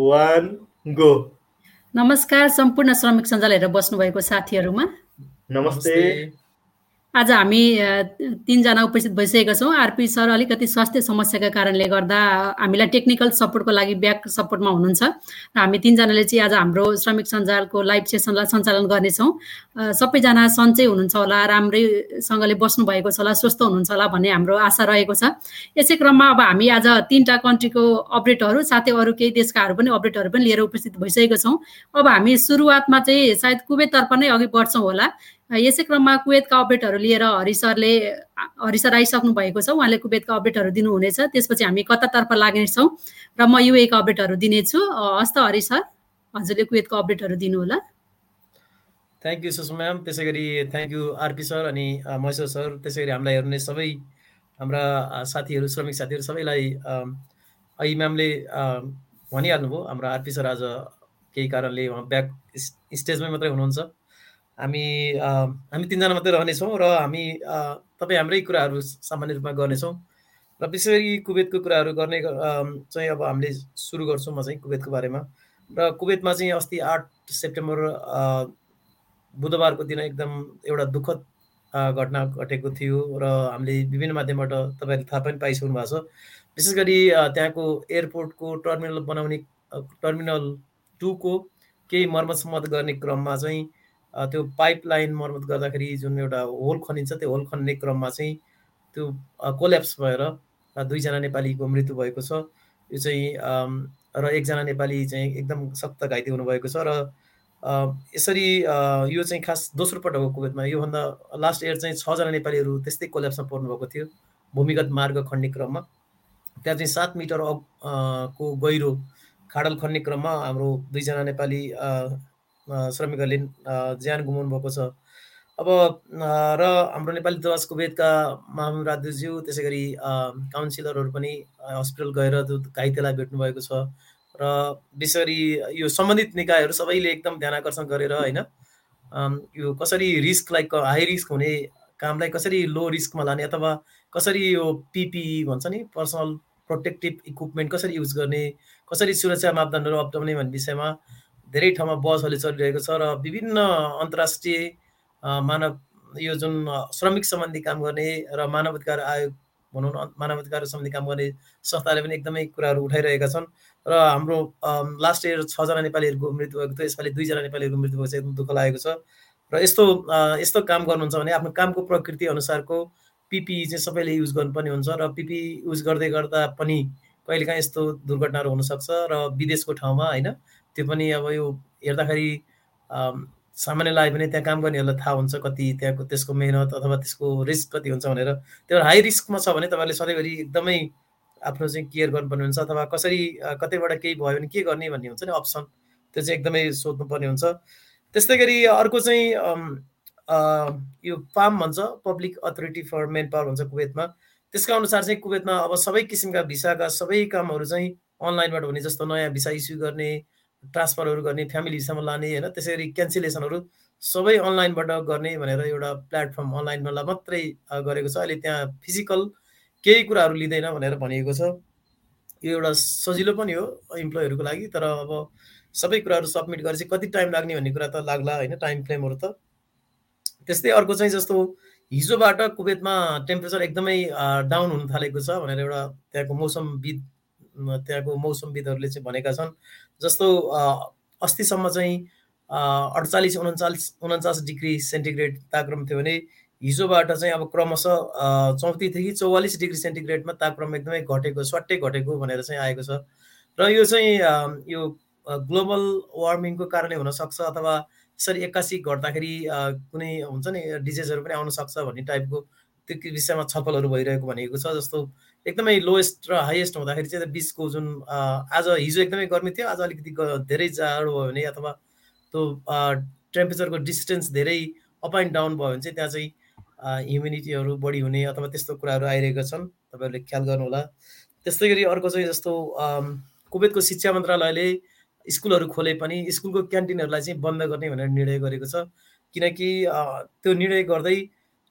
One go नमस्कार सम्पूर्ण श्रमिक सञ्जाल हेरेर बस्नुभएको साथीहरूमा। नमस्ते। आज हामी तिनजना उपस्थित भइसकेका छौँ। आरपी सर अलिकति स्वास्थ्य समस्याका कारणले गर्दा हामीलाई टेक्निकल सपोर्टको लागि ब्याक सपोर्टमा हुनुहुन्छ। र हामी तिनजनाले चाहिँ आज हाम्रो श्रमिक सञ्जालको लाइभ सेसनलाई सञ्चालन गर्नेछौँ। सबैजना सन्चै हुनुहुन्छ होला राम्रैसँगले बस्नु भएको छ होला स्वस्थ हुनुहुन्छ होला भन्ने हाम्रो आशा रहेको छ। यसै क्रममा अब हामी आज तिनवटा कन्ट्रीको अपडेटहरू साथै अरू केही देशकाहरू पनि अपडेटहरू पनि लिएर उपस्थित भइसकेको छौँ। अब हामी सुरुवातमा चाहिँ सायद कुवेततर्फ नै अघि बढ्छौँ होला। यसै क्रममा कुवेतका अपडेटहरू लिएर हरि सरले हरि सर आइसक्नु भएको छ। उहाँले कुवेतका अपडेटहरू दिनुहुनेछ। त्यसपछि हामी कतातर्फ लाग्नेछौँ र म युएका अपडेटहरू दिनेछु। हस्त हरि सर हजुरले कुवेतको अपडेटहरू दिनुहोला। थ्याङ्क यू सुषमा म्याम त्यसै गरी थ्याङ्क यू आरपी सर अनि महेश्वर सर त्यसै गरी हामीलाई हेर्ने सबै हाम्रा साथीहरू श्रमिक साथीहरू सबैलाई अहिले म्यामले भनिहाल्नुभयो। हाम्रो आरपी सर आज केही कारणले उहाँ ब्याक स्टेजमै मात्रै हुनुहुन्छ। हामी हामी तिनजना मात्रै रहनेछौँ र हामी तपाईँ हाम्रै कुराहरू सामान्य रूपमा गर्नेछौँ। र विशेष गरी कुवेतको कुराहरू गर्ने चाहिँ अब हामीले सुरु गर्छौँ म चाहिँ कुवेतको बारेमा। र कुवेतमा चाहिँ अस्ति आठ सेप्टेम्बर बुधबारको दिन एकदम एउटा दुःखद घटना घटेको थियो र हामीले विभिन्न माध्यमबाट तपाईँहरूले थाहा पनि पाइसक्नु भएको छ। विशेष गरी त्यहाँको एयरपोर्टको टर्मिनल बनाउने टर्मिनल टूको केही मर्मत सम्मत गर्ने क्रममा चाहिँ त्यो पाइप लाइन मर्मत गर्दाखेरि जुन एउटा होल खनिन्छ त्यो होल खन्ने क्रममा चाहिँ त्यो कोल्याप्स भएर दुईजना नेपालीको मृत्यु भएको छ। यो चाहिँ र एकजना नेपाली चाहिँ एकदम सक्त घाइते हुनुभएको छ र यसरी यो चाहिँ खास दोस्रो पटक हो योभन्दा लास्ट इयर चाहिँ छजना नेपालीहरू त्यस्तै कोल्याप्समा पर्नुभएको थियो भूमिगत मार्ग खन्ने क्रममा। त्यहाँ चाहिँ सात मिटर को गहिरो खाडल खन्ने क्रममा हाम्रो दुईजना नेपाली श्रमिकहरूले ज्यान गुमाउनु भएको छ। अब र हाम्रो नेपाली दूतावासको वेदका मामु राजुज्यू त्यसै गरी काउन्सिलरहरू पनि हस्पिटल गएर घाइतेलाई भेट्नुभएको छ। र विशेष गरी यो सम्बन्धित निकायहरू सबैले एकदम ध्यान आकर्षण गरेर होइन यो कसरी रिस्क लाइक हाई रिस्क हुने कामलाई कसरी लो रिस्कमा लाने अथवा कसरी यो पिपिई भन्छ नि पर्सनल प्रोटेक्टिभ इक्विपमेन्ट कसरी युज गर्ने कसरी सुरक्षा मापदण्डहरू अप्नाउने भन्ने विषयमा धेरै ठाउँमा बसहरूले चलिरहेको छ र विभिन्न अन्तर्राष्ट्रिय मानव यो जुन श्रमिक सम्बन्धी काम गर्ने र मानव अधिकार आयोग भनौँ न मानव अधिकार सम्बन्धी काम गर्ने संस्थाले पनि एकदमै कुराहरू उठाइरहेका छन् र हाम्रो लास्ट इयर छजना नेपालीहरूको मृत्यु भएको थियो यसपालि दुईजना नेपालीहरूको मृत्यु भएको छ एकदम दुःख लागेको छ। र यस्तो यस्तो काम गर्नुहुन्छ भने आफ्नो कामको प्रकृति अनुसारको पिपिई चाहिँ सबैले युज गर्नुपर्ने हुन्छ र पिपिई युज गर्दै गर्दा पनि कहिलेकाहीँ यस्तो दुर्घटनाहरू हुनसक्छ र विदेशको ठाउँमा होइन त्यो पनि अब यो हेर्दाखेरि सामान्य लाग्यो भने त्यहाँ काम गर्नेहरूलाई थाहा हुन्छ कति त्यहाँको त्यसको मेहनत अथवा त्यसको रिस्क कति हुन्छ भनेर। त्यो हाई रिस्कमा छ भने तपाईँले सधैँभरि एकदमै आफ्नो चाहिँ केयर गर्नुपर्ने हुन्छ अथवा कसरी कतैबाट केही भयो भने के गर्ने भन्ने हुन्छ नि अप्सन त्यो चाहिँ एकदमै सोध्नुपर्ने हुन्छ। त्यस्तै गरी अर्को चाहिँ यो पाम भन्छ public authority for manpower भन्छ कुवेतमा। त्यसका अनुसार चाहिँ कुवेतमा अब सबै किसिमका भिसाका सबै कामहरू चाहिँ अनलाइनबाट हुने जस्तो नयाँ भिसा इस्यु गर्ने ट्रान्सफरहरू गर्ने फ्यामिली भिसामा लाने होइन? त्यसै गरी क्यान्सलेसनहरू सबै अनलाइनबाट गर्ने भनेर एउटा प्लेटफर्म अनलाइनमा मात्रै गरेको छ। अहिले त्यहाँ फिजिकल केही कुराहरू लिँदैन भनेर भनिएको छ। यो एउटा सजिलो पनि हो इम्प्लोइहरूको लागि तर अब सबै कुराहरू सब्मिट गरेपछि कति टाइम लाग्ने भन्ने कुरा त लाग्ला होइन? टाइम फ्रेमहरू त। त्यस्तै अर्को चाहिँ जस्तो हिजोबाट कुवेतमा टेम्परेचर एकदमै डाउन हुन थालेको छ भनेर एउटा त्यहाँको मौसमविद त्यहाँको मौसमविदहरूले चाहिँ भनेका छन्। जस्तो अस्तिसम्म चाहिँ अडचालिस उन्चालिस उन्चास डिग्री सेन्टिग्रेड तापक्रम थियो भने हिजोबाट चाहिँ अब क्रमशः चौतिसदेखि चौवालिस डिग्री सेन्टिग्रेडमा तापक्रम एकदमै घटेको स्वाट्टै घटेको भनेर चाहिँ आएको छ। र यो चाहिँ यो ग्लोबल वार्मिङको कारणले हुनसक्छ अथवा यसरी एक्कासी घट्दाखेरि कुनै हुन्छ नि डिजिजहरू पनि आउन सक्छ भन्ने टाइपको त्यो विषयमा छलफलहरू भइरहेको भनेको छ। जस्तो एकदमै लोएस्ट र हाइएस्ट हुँदाखेरि चाहिँ बिचको जुन आज हिजो एकदमै गर्मी थियो आज अलिकति धेरै जाडो भयो भने अथवा त्यो टेम्परेचरको डिस्टेन्स धेरै अप एन्ड डाउन भयो भने चाहिँ त्यहाँ चाहिँ ह्युमिनिटीहरू बढी हुने अथवा त्यस्तो कुराहरू आइरहेका छन्। तपाईँहरूले ख्याल गर्नुहोला। त्यस्तै गरी अर्को चाहिँ जस्तो कुवेतको शिक्षा मन्त्रालयले स्कुलहरू खोले पनि स्कुलको क्यान्टिनहरूलाई चाहिँ बन्द गर्ने भनेर निर्णय गरेको छ। किनकि त्यो निर्णय गर्दै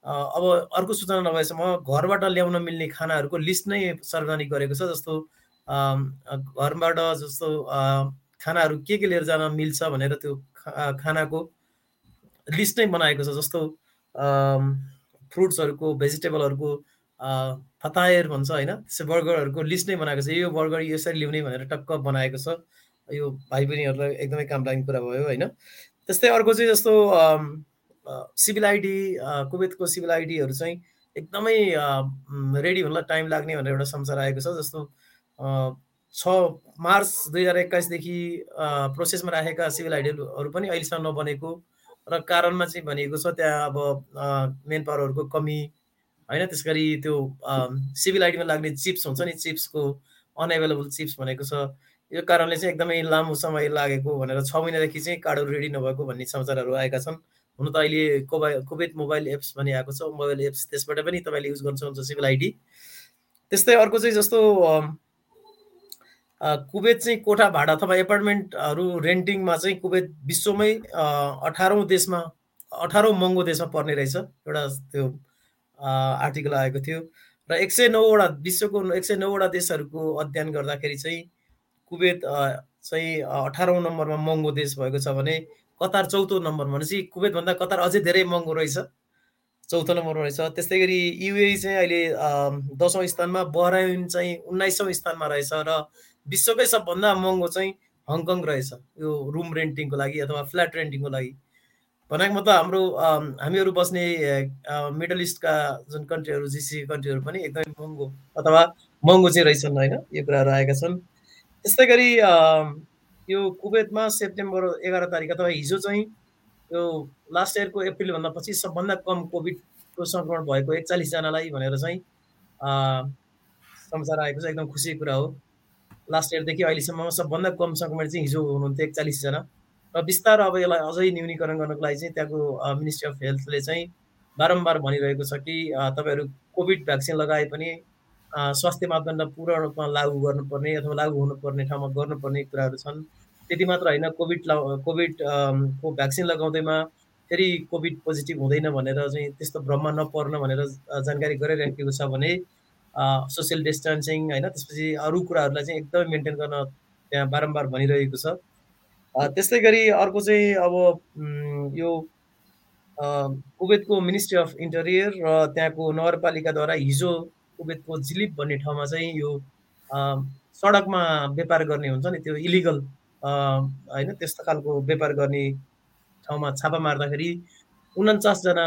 अब अर्को सूचना नभएसम्म घरबाट ल्याउन मिल्ने खानाहरूको लिस्ट नै सार्वजनिक गरेको छ जस्तो घरबाट जस्तो खानाहरू के के लिएर जान मिल्छ भनेर त्यो खानाको लिस्ट नै बनाएको छ जस्तो फ्रुट्सहरूको भेजिटेबलहरूको फतायर भन्छ होइन त्यसै बर्गरहरूको लिस्ट नै बनाएको छ यो बर्गर यसरी ल्याउने भनेर टक्क बनाएको छ यो भाइ बहिनीहरूलाई एकदमै काम लाग्ने कुरा भयो होइन त्यस्तै अर्को चाहिँ जस्तो सिभिल आइडी कुवेतको सिभिल आइडीहरू चाहिँ एकदमै रेडी हुनलाई टाइम लाग्ने भनेर एउटा समाचार आएको छ जस्तो छ मार्च दुई हजार एक्काइसदेखि प्रोसेसमा राखेका सिभिल आइडीहरू पनि अहिलेसम्म नबनेको र कारणमा चाहिँ भनिएको छ त्यहाँ अब मेन पावरहरूको कमी होइन? त्यस गरी त्यो सिभिल आइडीमा लाग्ने चिप्स हुन्छ नि चिप्सको अनएभाइलेबल चिप्स भनेको छ यो कारणले चाहिँ एकदमै लामो समय लागेको भनेर छ महिनादेखि चाहिँ कार्डहरू रेडी नभएको भन्ने समाचारहरू आएका छन्। हुन त अहिले कोबा कुवेत मोबाइल एप्स भन्ने आएको छ मोबाइल एप्स त्यसबाट पनि तपाईँले युज गर्न सक्नुहुन्छ सिभिल आइडी। त्यस्तै अर्को चाहिँ जस्तो कुवेत चाहिँ कोठा भाडा अथवा एपार्टमेन्टहरू रेन्टिङमा चाहिँ कुवेत विश्वमै अठारौँ देशमा अठारौँ महँगो देशमा पर्ने रहेछ। एउटा त्यो आर्टिकल आएको थियो। र एक सय नौवटा विश्वको एक सय नौवटा देशहरूको अध्ययन गर्दाखेरि चाहिँ कुवेत चाहिँ अठारौँ नम्बरमा महँगो देश भएको छ भने कतार चौथो नम्बरमा भनेपछि कुवेतभन्दा कतार अझै धेरै महँगो रहेछ। चौथो नम्बरमा रहेछ। त्यस्तै गरी युए चाहिँ अहिले दसौँ स्थानमा बहराइन चाहिँ उन्नाइसौँ स्थानमा रहेछ र विश्वकै सबभन्दा महँगो चाहिँ हङकङ रहेछ। यो रुम रेन्टिङको लागि अथवा फ्ल्याट रेन्टिङको लागि। भनेको मतलब हाम्रो हामीहरू बस्ने मिडल इस्टका जुन कन्ट्रीहरू जिसी कन्ट्रीहरू पनि एकदमै महँगो अथवा महँगो चाहिँ रहेछन् होइन? यो कुराहरू आएका छन्। त्यस्तै गरी यो कुवेतमा सेप्टेम्बर एघार तारिक अथवा हिजो चाहिँ यो लास्ट इयरको एप्रिलभन्दा पछि सबभन्दा कम कोभिडको सङ्क्रमण भएको एकचालिसजनालाई भनेर चाहिँ समाचार आएको छ। एकदम खुसीको कुरा हो। लास्ट इयरदेखि अहिलेसम्म सबभन्दा कम सङ्क्रमण चाहिँ हिजो हुनुहुन्थ्यो एकचालिसजना। र बिस्तार अब यसलाई अझै न्यूनीकरण गर्नको लागि चाहिँ त्यहाँको मिनिस्ट्री अफ हेल्थले चाहिँ बारम्बार भनिरहेको छ कि तपाईँहरू कोभिड भ्याक्सिन लगाए पनि स्वास्थ्य मापदण्ड पूर्ण रूपमा लागू गर्नुपर्ने अथवा लागू हुनुपर्ने ठाउँमा गर्नुपर्ने कुराहरू छन्। त्यति मात्र होइन कोभिड ला कोभिड को भ्याक्सिन लगाउँदैमा फेरि कोभिड पोजिटिभ हुँदैन भनेर चाहिँ त्यस्तो भ्रममा नपर्न भनेर जानकारी गराइराखेको छ भने सोसियल डिस्टेन्सिङ होइन त्यसपछि अरू कुराहरूलाई चाहिँ एकदमै मेन्टेन गर्न त्यहाँ बारम्बार भनिरहेको छ। त्यस्तै गरी अर्को चाहिँ अब यो कुवेतको मिनिस्ट्री अफ इन्टेरियर र त्यहाँको नगरपालिकाद्वारा हिजो कुवेतको जिलिप भन्ने ठाउँमा चाहिँ यो सडकमा व्यापार गर्ने हुन्छ नि त्यो इलिगल होइन त्यस्तो खालको व्यापार गर्ने ठाउँमा छापा मार्दाखेरि उन्चासजना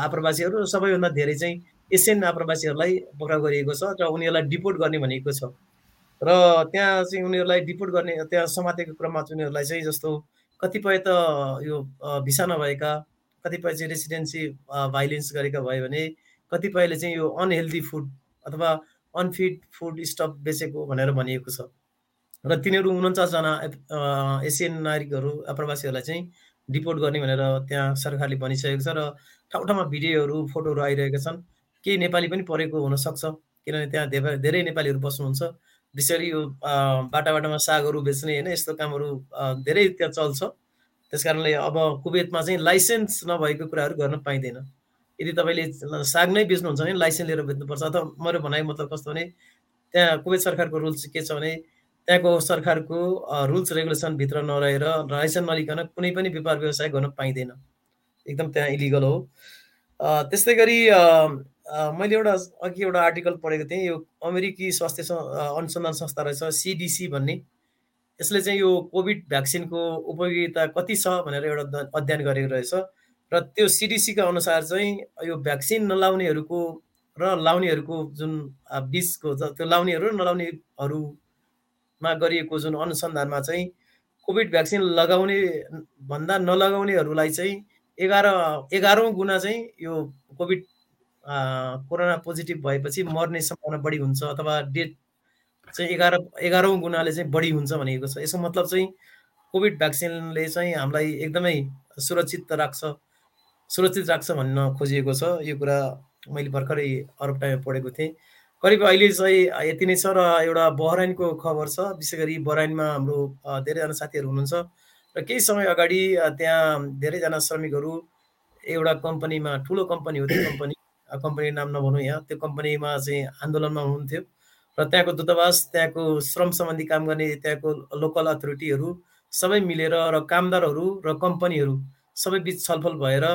आप्रवासीहरू सबैभन्दा धेरै चाहिँ एसियन आप्रवासीहरूलाई पक्राउ गरिएको छ र उनीहरूलाई डिपोर्ट गर्ने भनेको छ। र त्यहाँ चाहिँ उनीहरूलाई डिपोर्ट गर्ने त्यहाँ समातेको क्रममा चाहिँ उनीहरूलाई चाहिँ जस्तो कतिपय त यो भिसा नभएका कतिपय चाहिँ रेसिडेन्सी भाइलेन्स गरेका भयो भने कतिपयले चाहिँ यो अनहेल्दी फुड अथवा अनफिट फुड स्टफ बेचेको भनेर भनिएको छ। र तिनीहरू उन्चासजना एसियन नागरिकहरू आप्रवासीहरूलाई चाहिँ डिपोर्ट गर्ने भनेर त्यहाँ सरकारले भनिसकेको छ र ठाउँ ठाउँमा भिडियोहरू फोटोहरू आइरहेका छन्। केही नेपाली पनि परेको हुनसक्छ किनभने त्यहाँ धेरै धेरै नेपालीहरू बस्नुहुन्छ। त्यसरी यो अ, बाटा बाटामा सागहरू बेच्ने होइन यस्तो कामहरू धेरै त्यहाँ चल्छ। त्यस कारणले अब कुवेतमा चाहिँ लाइसेन्स नभएको कुराहरू गर्न पाइँदैन। यदि तपाईँले साग नै बेच्नुहुन्छ भने लाइसेन्स लिएर बेच्नुपर्छ अथवा मेरो भनाइ मतलब कस्तो भने त्यहाँ कुवेत सरकारको रुल्स के छ भने त्यहाँको सरकारको रुल्स रेगुलेसनभित्र नरहेर लाइसेन्स नलिकन कुनै पनि व्यापार व्यवसाय गर्न पाइँदैन। एकदम त्यहाँ इलिगल हो। त्यस्तै गरी मैले एउटा अघि एउटा आर्टिकल पढेको थिएँ यो अमेरिकी स्वास्थ्य अनुसन्धान संस्था रहेछ सिडिसी भन्ने। यसले चाहिँ यो कोभिड भ्याक्सिनको उपयोगिता कति छ भनेर एउटा अध्ययन गरेको रहेछ। र त्यो सिडिसीका अनुसार चाहिँ यो भ्याक्सिन नलाउनेहरूको र लाउनेहरूको जुन बिचको त्यो लाउनेहरू र नलाउनेहरूमा गरिएको जुन अनुसन्धानमा चाहिँ कोभिड भ्याक्सिन लगाउने भन्दा नलगाउनेहरूलाई चाहिँ एघार एघारौँ गुणा चाहिँ यो कोभिड कोरोना पोजिटिभ भएपछि मर्ने सम्भावना बढी हुन्छ अथवा डेथ चाहिँ एघार एघारौँ गुणाले चाहिँ बढी हुन्छ भनेको छ। यसको मतलब चाहिँ कोभिड भ्याक्सिनले चाहिँ हामीलाई एकदमै सुरक्षित राख्छ। सुरक्षित राख्छ भन्न खोजिएको छ। यो कुरा मैले भर्खरै अरब टाइममा पढेको थिएँ। करिब अहिले चाहिँ यति नै छ र एउटा बहराइनको खबर छ। विशेष गरी बहराइनमा हाम्रो धेरैजना साथीहरू हुनुहुन्छ र केही समय अगाडि त्यहाँ धेरैजना श्रमिकहरू एउटा कम्पनीमा ठुलो कम्पनी हो त्यो कम्पनी। कम्पनी नाम नभनौँ यहाँ। त्यो कम्पनीमा चाहिँ आन्दोलनमा हुनुहुन्थ्यो र त्यहाँको दूतावास त्यहाँको श्रम सम्बन्धी काम गर्ने त्यहाँको लोकल अथोरिटीहरू सबै मिलेर र कामदारहरू र कम्पनीहरू सबै बिच छलफल भएर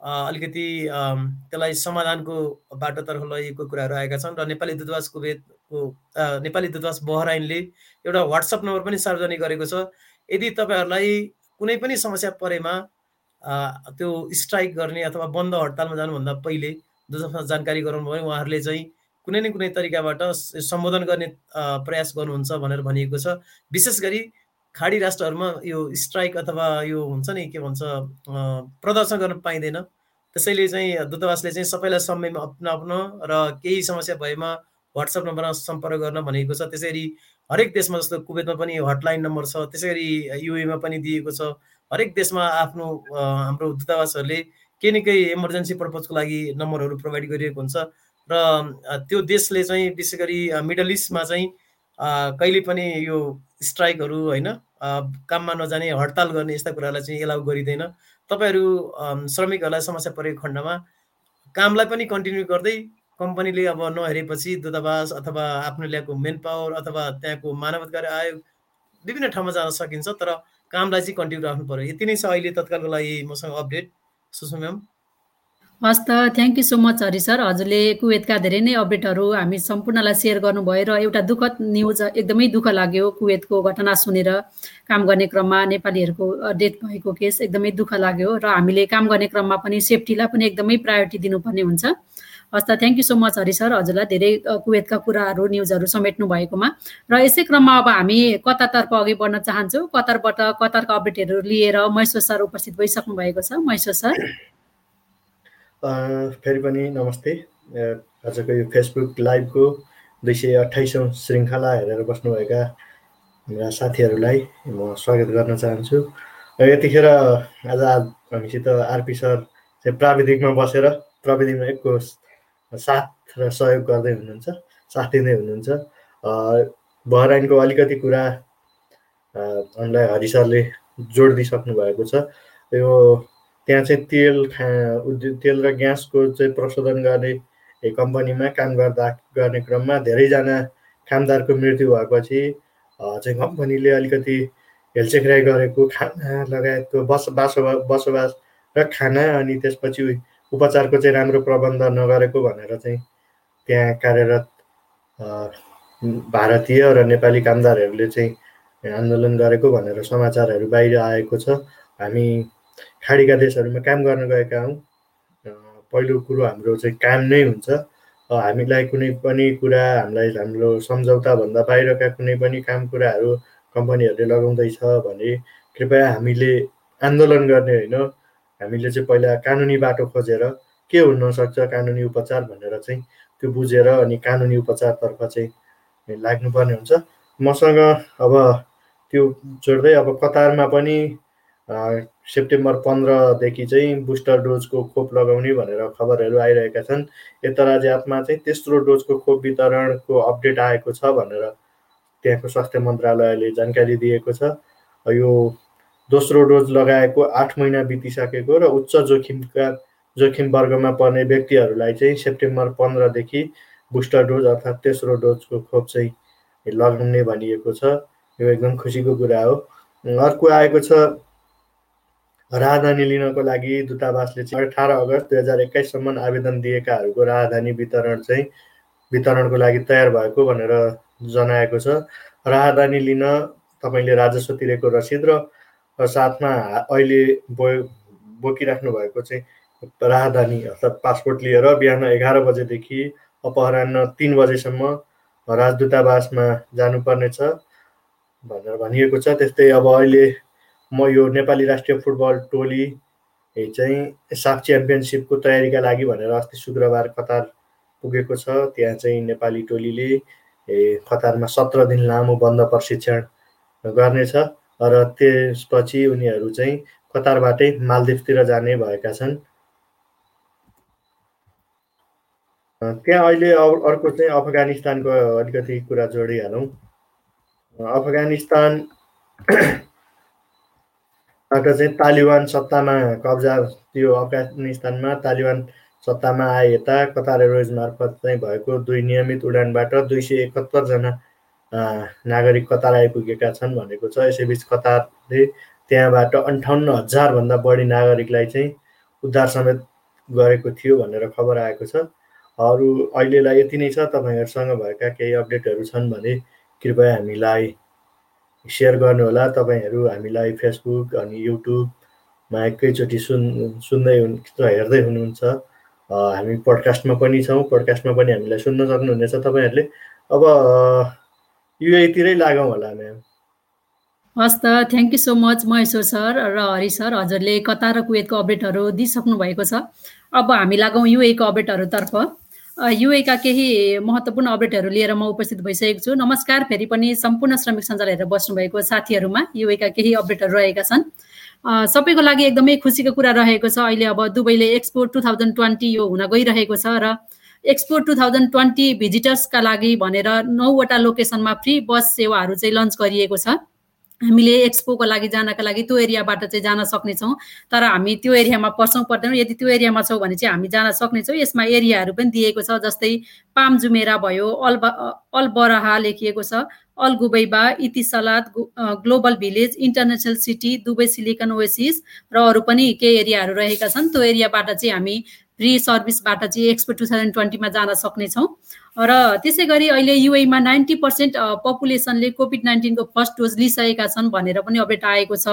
अलिकति त्यसलाई समाधानको बाटोतर्फ लगेको कुराहरू आएका छन् र नेपाली दूतावास कुवेतको नेपाली दूतावास बहराइनले एउटा वाट्सएप नम्बर पनि सार्वजनिक गरेको छ। यदि तपाईँहरूलाई कुनै पनि समस्या परेमा त्यो स्ट्राइक गर्ने अथवा बन्द हडतालमा जानुभन्दा पहिले दूतावासमा जानकारी गराउनु भयो उहाँहरूले चाहिँ कुनै न कुनै तरिकाबाट सम्बोधन गर्ने प्रयास गर्नुहुन्छ भनेर भनिएको छ। विशेष गरी खाडी राष्ट्रहरूमा यो स्ट्राइक अथवा यो हुन्छ नि के भन्छ प्रदर्शन गर्न पाइँदैन। त्यसैले चाहिँ दूतावासले चाहिँ सबैलाई समयमा अप्नाउन र केही समस्या भएमा वाट्सएप नम्बरमा सम्पर्क गर्न भनेको छ। त्यसरी हरेक देशमा जस्तो कुवेतमा पनि हटलाइन नम्बर छ। त्यसै गरी युएमा पनि दिएको छ। हरेक देशमा आफ्नो हाम्रो दूतावासहरूले केही न केही इमर्जेन्सी पर्पजको लागि नम्बरहरू प्रोभाइड गरिएको हुन्छ। र त्यो देशले चाहिँ विशेष गरी मिडल इस्टमा चाहिँ कहिले पनि यो स्ट्राइकहरू होइन काममा नजाने हडताल गर्ने यस्ता कुरालाई चाहिँ एलाउ गरिँदैन। तपाईँहरू श्रमिकहरूलाई समस्या परेको खण्डमा कामलाई पनि कन्टिन्यू गर्दै कम्पनीले अब नहेरेपछि दूतावास अथवा आफ्नो ल्याएको मेन पावर अथवा त्यहाँको मानवाधिकार आयोग विभिन्न ठाउँमा जान सकिन्छ तर कामलाई चाहिँ कन्टिन्यू राख्नु पऱ्यो यति नै छ अहिले तत्कालको लागि मसँग अपडेट। सुषमा हस् त thank you so much Hari sir हजुरले कुवेतका धेरै नै अपडेटहरू हामी सम्पूर्णलाई सेयर गर्नुभयो र एउटा दुःखद न्युज एकदमै दुःख लाग्यो कुवेतको घटना सुनेर। काम गर्ने क्रममा नेपालीहरूको डेथ भएको केस एकदमै दुःख लाग्यो र हामीले काम गर्ने क्रममा पनि सेफ्टीलाई पनि एकदमै प्रायोरिटी दिनुपर्ने हुन्छ। हस् त thank you so much Hari sir हजुरलाई धेरै कुवेतका कुराहरू न्युजहरू समेट्नु भएकोमा। र यसै क्रममा अब हामी कतारतर्फ अघि बढ्न चाहन्छौँ। कतारबाट कतारका अपडेटहरू लिएर महेश्वर सर उपस्थित भइसक्नु भएको छ। महेश्वर सर फेरि पनि नमस्ते। आजको यो फेसबुक लाइभको दुई सय अठाइसौँ श्रृङ्खला हेरेर बस्नुभएका मेरा साथीहरूलाई म स्वागत गर्न चाहन्छु। यतिखेर आज हामीसित आरपी सर चाहिँ प्राविधिकमा बसेर प्राविधिकमा एकको साथ र सहयोग गर्दै हुनुहुन्छ साथ दिँदै हुनुहुन्छ। बहराइनको अलिकति कुरा हामीलाई हरि सरले जोड दिइसक्नु भएको छ। यो त्यहाँ चाहिँ तेल खा उद्योग तेल र ग्यासको चाहिँ प्रशोधन गर्ने कम्पनीमा काम गर्दा गर्ने क्रममा धेरैजना कामदारको मृत्यु भएपछि चाहिँ कम्पनीले अलिकति हेलचेक्राइ गरेको खाना लगायतको बस बासो बसोबास र खाना अनि त्यसपछि उपचारको चाहिँ राम्रो प्रबन्ध नगरेको भनेर चाहिँ त्यहाँ कार्यरत भारतीय र नेपाली कामदारहरूले चाहिँ आन्दोलन गरेको भनेर समाचारहरू बाहिर आएको छ। हामी खाडीका देशहरूमा काम गर्न गएका हौँ। पहिलो कुरो हाम्रो चाहिँ काम नै हुन्छ। हामीलाई कुनै पनि कुरा हामीलाई हाम्रो सम्झौताभन्दा बाहिरका कुनै पनि काम कुराहरू कम्पनीहरूले लगाउँदैछ भने कृपया हामीले आन्दोलन गर्ने होइन। हामीले चाहिँ पहिला कानुनी बाटो खोजेर के हुनसक्छ कानुनी उपचार भनेर चाहिँ त्यो बुझेर अनि कानुनी उपचारतर्फ चाहिँ लाग्नुपर्ने हुन्छ। मसँग अब त्यो जोड्दै अब कतारमा पनि सेप्टेम्बर पन्ध्रदेखि चाहिँ बुस्टर डोजको खोप लगाउने भनेर खबरहरू आइरहेका छन्। यता राज्यमा चाहिँ तेस्रो डोजको खोप वितरणको अपडेट आएको छ भनेर त्यहाँको स्वास्थ्य मन्त्रालयले जानकारी दिएको छ। यो दोस्रो डोज लगाएको आठ महिना बितिसकेको र उच्च जोखिमका जोखिम वर्गमा पर्ने व्यक्तिहरूलाई चाहिँ सेप्टेम्बर पन्ध्रदेखि बुस्टर डोज अर्थात् तेस्रो डोजको खोप चाहिँ लगाउने भनिएको छ। यो एकदम खुसीको कुरा हो। अर्को आएको छ राहदानी लिनको लागि दूतावासले चाहिँ अठार अगस्त दुई हजार एक्काइससम्म आवेदन दिएकाहरूको राहदानी वितरण चाहिँ वितरणको लागि तयार भएको भनेर जनाएको छ। राहदानी लिन तपाईँले राजस्व तिरेको रसिद र साथमा अहिले बो बोकिराख्नु भएको चाहिँ राहदानी अर्थात् पासपोर्ट लिएर बिहान एघार बजेदेखि अपरान्न तिन बजेसम्म राजदूतावासमा जानुपर्नेछ भनेर भनिएको छ। त्यस्तै अब अहिले म यो नेपाली राष्ट्रिय फुटबल टोली चाहिँ साफ च्याम्पियनसिपको तयारीका लागि भनेर अस्ति शुक्रबार कतार पुगेको छ। त्यहाँ चाहिँ नेपाली टोलीले कतारमा सत्र दिन लामो बन्द प्रशिक्षण गर्नेछ र त्यसपछि उनीहरू चाहिँ कतारबाटै मालदिप्सतिर जाने भएका छन्। त्यहाँ अहिले अर्को चाहिँ अफगानिस्तानको अलिकति कुरा जोडिहालौँ। अफगानिस्तान बाट चाहिँ तालिबान सत्तामा कब्जा त्यो अफगानिस्तानमा तालिबान सत्तामा आए यता। कतार एयरवेज मार्फत चाहिँ भएको दुई नियमित उडानबाट दुई सय एकहत्तरजना नागरिक कतार आइपुगेका छन् भनेको छ। यसैबिच कतारले त्यहाँबाट अन्ठाउन्न हजारभन्दा बढी नागरिकलाई चाहिँ उद्धार समेत गरेको थियो भनेर खबर आएको छ। अरू अहिलेलाई यति नै छ। तपाईँहरूसँग भएका केही अपडेटहरू छन् भने कृपया हामीलाई सेयर गर्नुहोला तपाईँहरू हामीलाई फेसबुक अनि युट्युबमा एकैचोटि सुन् सुन्दै हुन् हेर्दै हुनुहुन्छ। हामी पडकास्टमा पनि छौँ। पडकास्टमा पनि हामीलाई सुन्न सक्नुहुनेछ तपाईँहरूले। अब युएतिरै लागौँ होला म्याम हस् त। Thank you so much Maheshwar sir र हरि सर। हजुरले कतार र कुवेतको अपडेटहरू दिइसक्नु भएको छ। अब हामी लागौँ युएको अपडेटहरूतर्फ युएका केही महत्त्वपूर्ण अपडेटहरू लिएर म उपस्थित भइसकेको छु। नमस्कार फेरि पनि सम्पूर्ण श्रमिक सञ्जाल हेरेर बस्नुभएको साथीहरूमा युएका केही अपडेटहरू रहेका छन्। सबैको लागि एकदमै खुसीको कुरा रहेको छ। अहिले अब दुबईले एक्सपो टु थाउजन्ड ट्वेन्टी यो हुन गइरहेको छ र एक्सपो टु थाउजन्ड ट्वेन्टी भिजिटर्सका लागि भनेर नौवटा लोकेसनमा फ्री बस सेवाहरू चाहिँ लन्च गरिएको छ। हामीले एक्सपोको लागि जानका लागि त्यो एरियाबाट चाहिँ जान सक्नेछौँ। तर हामी त्यो एरियामा पर्छौँ पर्दैनौँ। यदि त्यो एरियामा छौँ भने चाहिँ हामी जान सक्नेछौँ। यसमा एरियाहरू पनि दिएको छ जस्तै पामजुमेरा भयो अल्बा अलबरहा लेखिएको छ Al Ghubaiba Etisalat global village international city Dubai silicon oasis र अरू पनि केही एरियाहरू रहेका छन्। त्यो एरियाबाट चाहिँ हामी फ्री सर्भिसबाट चाहिँ एक्सपो टु थाउजन्ड ट्वेन्टीमा जान सक्नेछौँ। र त्यसै गरी अहिले युएमा नाइन्टी पर्सेन्ट पपुलेसनले कोभिड नाइन्टिनको फर्स्ट डोज लिइसकेका छन् भनेर पनि अपडेट आएको छ।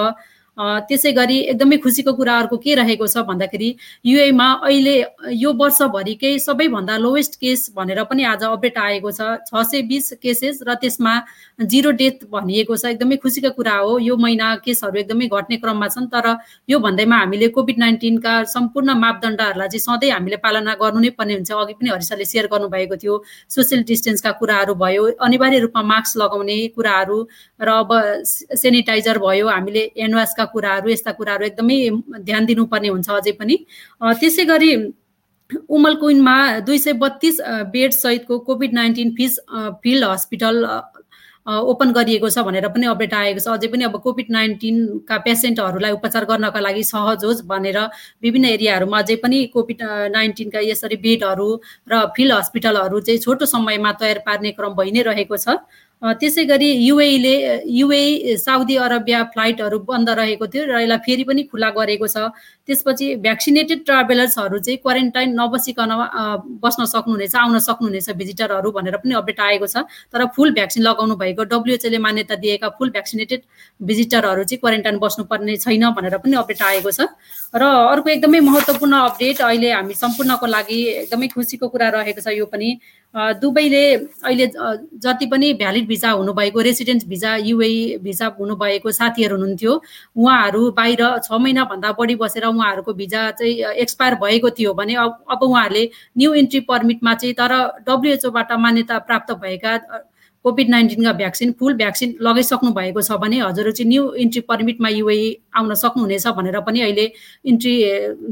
त्यसै गरी एकदमै खुसीको कुरा अर्को के रहेको छ भन्दाखेरि युएमा अहिले यो वर्षभरिकै सबैभन्दा लोवेस्ट केस भनेर पनि आज अपडेट आएको छ छ सय बिस केसेस र त्यसमा जिरो डेथ भनिएको छ। एकदमै खुसीको कुरा हो यो महिना केसहरू एकदमै घट्ने क्रममा छन् तर यो भन्दैमा हामीले कोभिड नाइन्टिनका सम्पूर्ण मापदण्डहरूलाई चाहिँ सधैँ हामीले पालना गर्नु नै पर्ने हुन्छ। अघि पनि हरिसाले सेयर गर्नुभएको थियो सोसियल डिस्टेन्सका कुराहरू भयो अनिवार्य रूपमा मास्क लगाउने कुराहरू र अब सेनिटाइजर भयो हामीले ह्यान्डवासका कुराहरू यस्ता कुराहरू एकदमै ध्यान दिनुपर्ने हुन्छ अझै पनि। त्यसै गरी उमल कुइनमा दुई सय बत्तिस बेड सहितको कोभिड नाइन्टिन फिस फिल्ड हस्पिटल ओपन गरिएको छ भनेर पनि अपडेट आएको छ। अझै पनि अब कोभिड नाइन्टिनका पेसेन्टहरूलाई उपचार गर्नका लागि सहज होस् भनेर विभिन्न एरियाहरूमा अझै पनि कोभिड नाइन्टिनका यसरी बेडहरू र फिल्ड हस्पिटलहरू चाहिँ छोटो समयमा तयार पार्ने क्रम भइ नै रहेको छ। त्यसै गरी युएले युए साउदी अरबिया फ्लाइटहरू बन्द रहेको थियो र यसलाई फेरि पनि खुला गरेको छ। त्यसपछि भ्याक्सिनेटेड ट्राभलर्सहरू चाहिँ क्वारेन्टाइन नबसिकन बस्न सक्नुहुनेछ आउन सक्नुहुनेछ भिजिटरहरू भनेर पनि अपडेट आएको छ। तर फुल भ्याक्सिन लगाउनु भएको डब्लुएचओले मान्यता दिएका फुल भ्याक्सिनेटेड भिजिटरहरू चाहिँ क्वारेन्टाइन बस्नुपर्ने छैन भनेर पनि अपडेट आएको छ। र अर्को एकदमै महत्त्वपूर्ण अपडेट अहिले हामी सम्पूर्णको लागि एकदमै खुसीको कुरा रहेको छ यो पनि। दुबईले अहिले जति पनि भ्यालिड भिजा हुनुभएको रेसिडेन्ट भिजा युए भिजा हुनुभएको साथीहरू हुनुहुन्थ्यो उहाँहरू बाहिर छ महिनाभन्दा बढी बसेर उहाँहरूको भिजा चाहिँ एक्सपायर भएको थियो भने अब अब उहाँहरूले न्यू इन्ट्री पर्मिटमा चाहिँ तर डब्लुएचओबाट मान्यता प्राप्त भएका कोभिड नाइन्टिनका भ्याक्सिन फुल भ्याक्सिन लगाइसक्नु भएको छ भने हजुरहरू चाहिँ न्यू इन्ट्री पर्मिटमा युए आउन सक्नुहुनेछ भनेर पनि अहिले इन्ट्री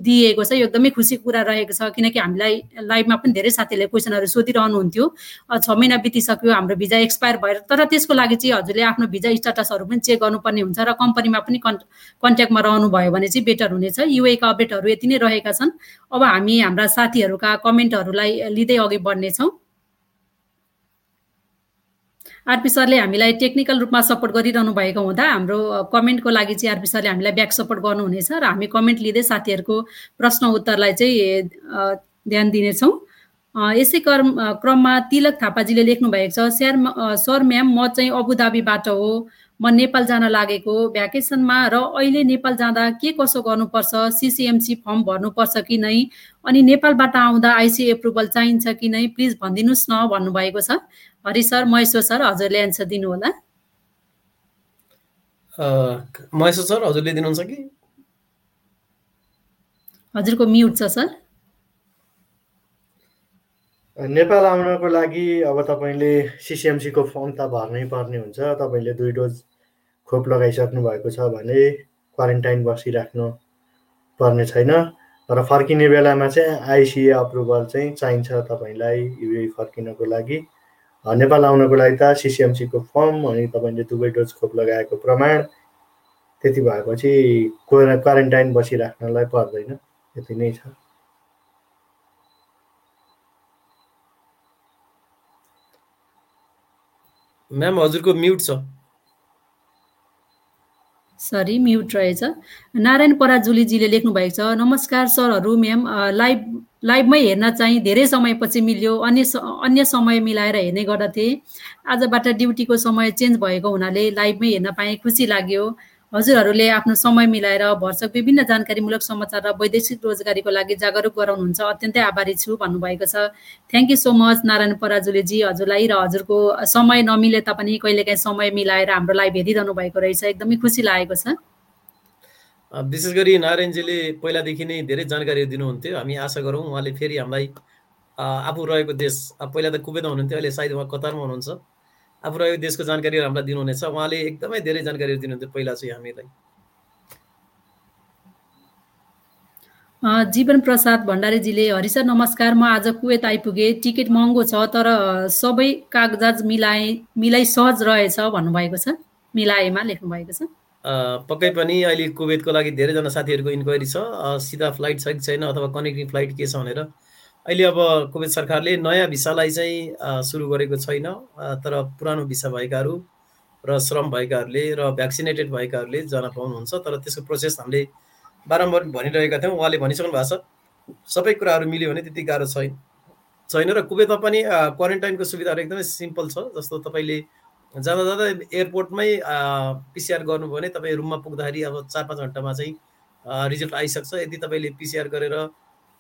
दिएको छ। यो एकदमै खुसी कुरा रहेको छ किनकि हामीलाई लाइभमा पनि धेरै साथीहरूले क्वेसनहरू सोधिरहनुहुन्थ्यो। छ महिना बितिसक्यो हाम्रो भिजा एक्सपायर भएर तर त्यसको लागि चाहिँ हजुरले आफ्नो भिजा स्टाटसहरू पनि चेक गर्नुपर्ने हुन्छ र कम्पनीमा पनि कन् कन्ट्याक्टमा रहनुभयो भने चाहिँ बेटर हुनेछ। युएका अपडेटहरू यति नै रहेका छन्। अब हामी हाम्रा साथीहरूका कमेन्टहरूलाई लिँदै अघि बढ्नेछौँ। आरपी सरले हामीलाई टेक्निकल रूपमा सपोर्ट गरिरहनु भएको हुँदा हाम्रो कमेन्टको लागि चाहिँ आरपी सरले हामीलाई ब्याक सपोर्ट गर्नुहुनेछ र हामी कमेन्ट लिँदै साथीहरूको प्रश्न उत्तरलाई चाहिँ ध्यान दिनेछौँ। यसै क्रम क्रममा तिलक थापाजीले लेख्नु भएको छ स्यार सर म्याम म चाहिँ अबुधाबीबाट हो। म नेपाल जान लागेको भ्याकेसनमा र अहिले नेपाल जाँदा के कसो गर्नुपर्छ? सिसिएमसी फर्म भर्नुपर्छ कि नै? अनि नेपालबाट आउँदा आइसी एप्रुभल चाहिन्छ कि नै? प्लिज भनिदिनुहोस् न भन्नुभएको छ। हरि सर महेश्वर सर हजुरले एन्सर दिनुहोला। महेश्वर सर हजुरले दिनुहुन्छ कि? हजुरको म्युट छ सर। नेपाल आउनको लागि अब तपाईँले सिसिएमसीको फर्म त भर्नै पर्ने हुन्छ। तपाईँले दुई डोज खोप लगाइसक्नु भएको छ भने क्वारेन्टाइन बसिराख्नु पर्ने छैन। र फर्किने बेलामा चाहिँ आइसिए अप्रुभल चाहिँ चाहिन्छ तपाईँलाई युए फर्किनको लागि। नेपाल आउनको लागि त सिसिएमसीको फर्म अनि तपाईँले दुवै डोज खोप लगाएको प्रमाण त्यति भएपछि क्वारेन्टाइन बसिराख्नलाई पर्दैन। त्यति नै छ। म्याम हजुरको म्युट छ। सरी म्युट रहेछ। नारायण पराजुलीजीले लेख्नु भएको छ नमस्कार सरहरू म्याम लाइभ लाइभमै हेर्न चाहिँ धेरै समयपछि मिल्यो। अन्य अन्य समय मिलाएर हेर्ने गर्दथे। आजबाट ड्युटीको समय चेन्ज भएको हुनाले लाइभमै हेर्न पाएँ खुसी लाग्यो। हजुरहरूले आफ्नो समय मिलाएर भर्सक विभिन्न जानकारीमूलक समाचार र वैदेशिक रोजगारीको लागि जागरुक गराउनुहुन्छ। अत्यन्तै आभारी छु भन्नुभएको छ। Thank you so much Narayan पराजुलेजी हजुरलाई र हजुरको समय नमिले तापनि कहिलेकाहीँ समय मिलाएर हाम्रो लाइभ हेरिरहनु भएको रहेछ। एकदमै खुसी लागेको छ। विशेष गरी नारायणजीले पहिलादेखि नै धेरै जानकारीहरू दिनुहुन्थ्यो। हामी आशा गरौँ उहाँले फेरि हामीलाई आफू रहेको देश पहिला त कुवेतमा हुनुहुन्थ्यो अहिले सायद उहाँ कतारमा हुनुहुन्छ। रहेको देशको जानकारीहरू हामीलाई दिनुहुनेछ। उहाँले एकदमै धेरै जानकारीहरू दिनुहुन्थ्यो पहिला चाहिँ हामीलाई। जीवन प्रसाद भण्डारीजीले हरि सर नमस्कार। म आज कुवेत आइपुगेँ। टिकट महँगो छ तर सबै कागजात मिलाए मिलाइ सहज रहेछ भन्नुभएको छ। मिलाएमा लेख्नु भएको छ पक्कै पनि अहिले कुवेतको लागि धेरैजना साथीहरूको इन्क्वायरी छ। सिधा फ्लाइट छ कि छैन अथवा कनेक्टिङ फ्लाइट के छ भनेर। अहिले अब कुवेत सरकारले नयाँ भिसालाई चाहिँ सुरु गरेको छैन। तर पुरानो भिसा भएकाहरू र श्रम भएकाहरूले र भ्याक्सिनेटेड भएकाहरूले जान पाउनुहुन्छ। तर त्यसको प्रोसेस हामीले बारम्बार भनिरहेका थियौँ। उहाँले भनिसक्नु भएको छ सबै कुराहरू मिल्यो भने त्यति गाह्रो छैन। छैन र कुवेतमा पनि क्वारेन्टाइनको सुविधाहरू एकदमै सिम्पल छ। जस्तो तपाईँले जाँदा जाँदा एयरपोर्टमै पिसिआर गर्नुभयो भने तपाईँ रुममा पुग्दाखेरि अब चार पाँच घन्टामा चाहिँ रिजल्ट आइसक्छ। यदि तपाईँले पिसिआर गरेर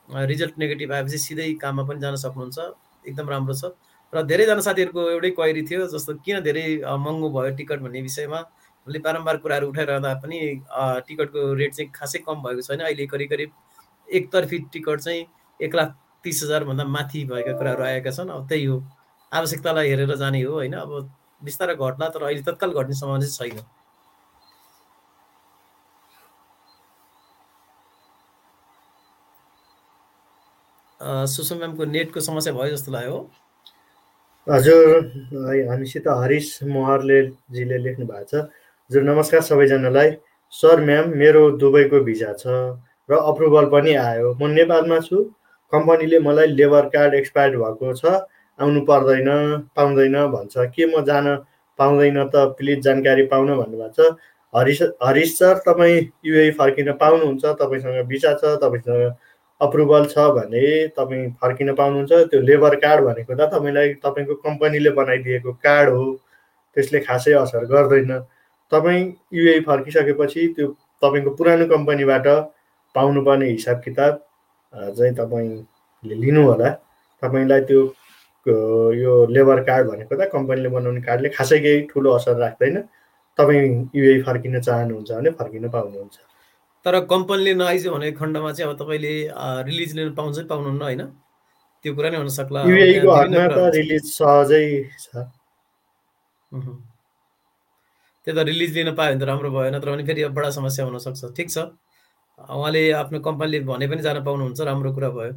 रिजल्ट नेगेटिभ आएपछि सिधै काममा पनि जान सक्नुहुन्छ। एकदम राम्रो छ। र धेरैजना साथीहरूको एउटै क्वारी थियो जस्तो किन धेरै महँगो भयो टिकट भन्ने विषयमा। उसले बारम्बार कुराहरू उठाइरहँदा पनि टिकटको रेट चाहिँ खासै कम भएको छैन। अहिले करिब करिब एकतर्फी टिकट चाहिँ एक लाख तिस हजारभन्दा माथि भएका कुराहरू आएका छन्। अब त्यही हो। आवश्यकतालाई हेरेर जाने हो होइन? अब बिस्तारै घट्ला तर अहिले तत्काल घट्ने सम्भावना चाहिँ छैन। सुषमा म्यामको नेटको समस्या भयो जस्तो लाग्यो हजुर हामीसित हरिश मोहरलेजीले लेख्नु भएको छ। हजुर नमस्कार सबैजनालाई। सर म्याम मेरो दुबईको भिजा छ र अप्रुभल पनि आयो। म नेपालमा छु। कम्पनीले मलाई लेबर कार्ड एक्सपायर्ड भएको छ। आउनु पर्दैन पाउँदैन भन्छ। के म जान पाउँदैन त प्लिज जानकारी पाउन भन्नुभएको छ। हरिश हरिश सर तपाईँ युए फर्किन पाउनुहुन्छ तपाईँसँग भिसा छ तपाईँसँग अप्रुभल छ भने तपाईँ फर्किन पाउनुहुन्छ। त्यो लेबर कार्ड भनेको त तपाईँलाई तपाईँको कम्पनीले बनाइदिएको कार्ड हो। त्यसले खासै असर गर्दैन। तपाईँ युए फर्किसकेपछि त्यो तपाईँको पुरानो कम्पनीबाट पाउनुपर्ने हिसाब किताब चाहिँ तपाईँले लिनु होला तपाईँलाई त्यो यो लेबर कार्ड भनेको त कम्पनीले बनाउने कार्डले खासै केही ठुलो असर राख्दैन। तपाईँ युए फर्किन चाहनुहुन्छ भने फर्किन पाउनुहुन्छ। तर कम्पनीले नआइज भने खण्डमा चाहिँ अब तपाईँले रिलिज लिन पाउँछ पाउनुहुन्न होइन? त्यो कुरा नै हुन सक्ला। रिलिज सहजै छ। त्यो त रिलिज लिन पायो भने त राम्रो भयो नत्र भने फेरि बडा समस्या हुनसक्छ ठिक छ। उहाँले आफ्नो कम्पनीले भने पनि जान पाउनुहुन्छ राम्रो कुरा भयो।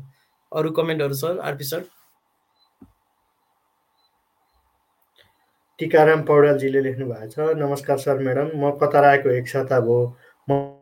अरू कमेन्टहरू सर आरपी सर? टिकाराम पौडेलजीले लेख्नु भएको छ नमस्कार सर म्याडम। म कतार आएको एक साता भयो म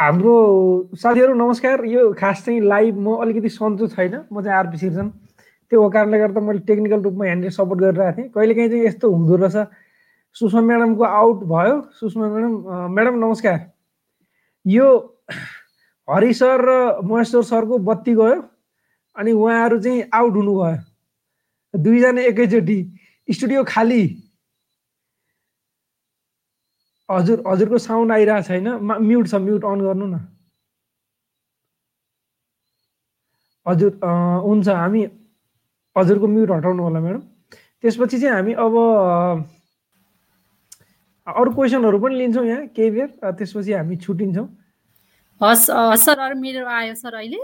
हाम्रो साथीहरू नमस्कार यो खास चाहिँ लाइभ म अलिकति सन्चो छैन। म चाहिँ आरपी सिर्जन त्यो कारणले गर्दा मैले टेक्निकल रूपमा यहाँनिर सपोर्ट गरिरहेको थिएँ। कहिलेकाहीँ चाहिँ यस्तो हुँदो रहेछ। सुषमा म्याडमको आउट भयो। सुषमा म्याडम म्याडम नमस्कार। यो हरि सर र महेश्वर सरको बत्ती गयो अनि उहाँहरू चाहिँ आउट हुनुभयो। दुईजना एकैचोटि। स्टुडियो खाली। हजुर हजुरको साउन्ड आइरहेको छैन। म्युट छ म्युट अन गर्नु न। हजुर हुन्छ हामी हजुरको म्युट हटाउनु होला म्याडम। त्यसपछि चाहिँ हामी अब अरू क्वेसनहरू पनि लिन्छौँ यहाँ केही बेर। त्यसपछि हामी छुट्टिन्छौँ हस् सर अरू मेरो आयो सर अहिले।